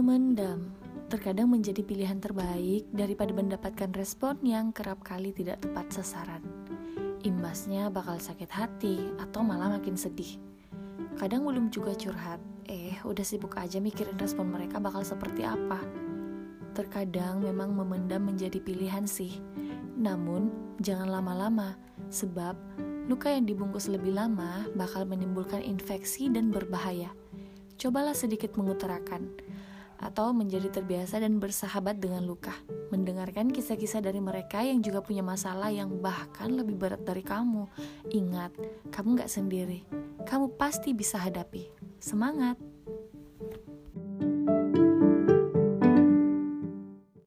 Memendam terkadang menjadi pilihan terbaik daripada mendapatkan respon yang kerap kali tidak tepat sasaran. Imbasnya bakal sakit hati atau malah makin sedih. Kadang belum juga curhat, eh udah sibuk aja mikirin respon mereka bakal seperti apa. Terkadang memang memendam menjadi pilihan sih. Namun, jangan lama-lama, sebab luka yang dibungkus lebih lama bakal menimbulkan infeksi dan berbahaya. Cobalah sedikit mengutarakan atau menjadi terbiasa dan bersahabat dengan luka. Mendengarkan kisah-kisah dari mereka yang juga punya masalah yang bahkan lebih berat dari kamu. Ingat, kamu gak sendiri. Kamu pasti bisa hadapi. Semangat!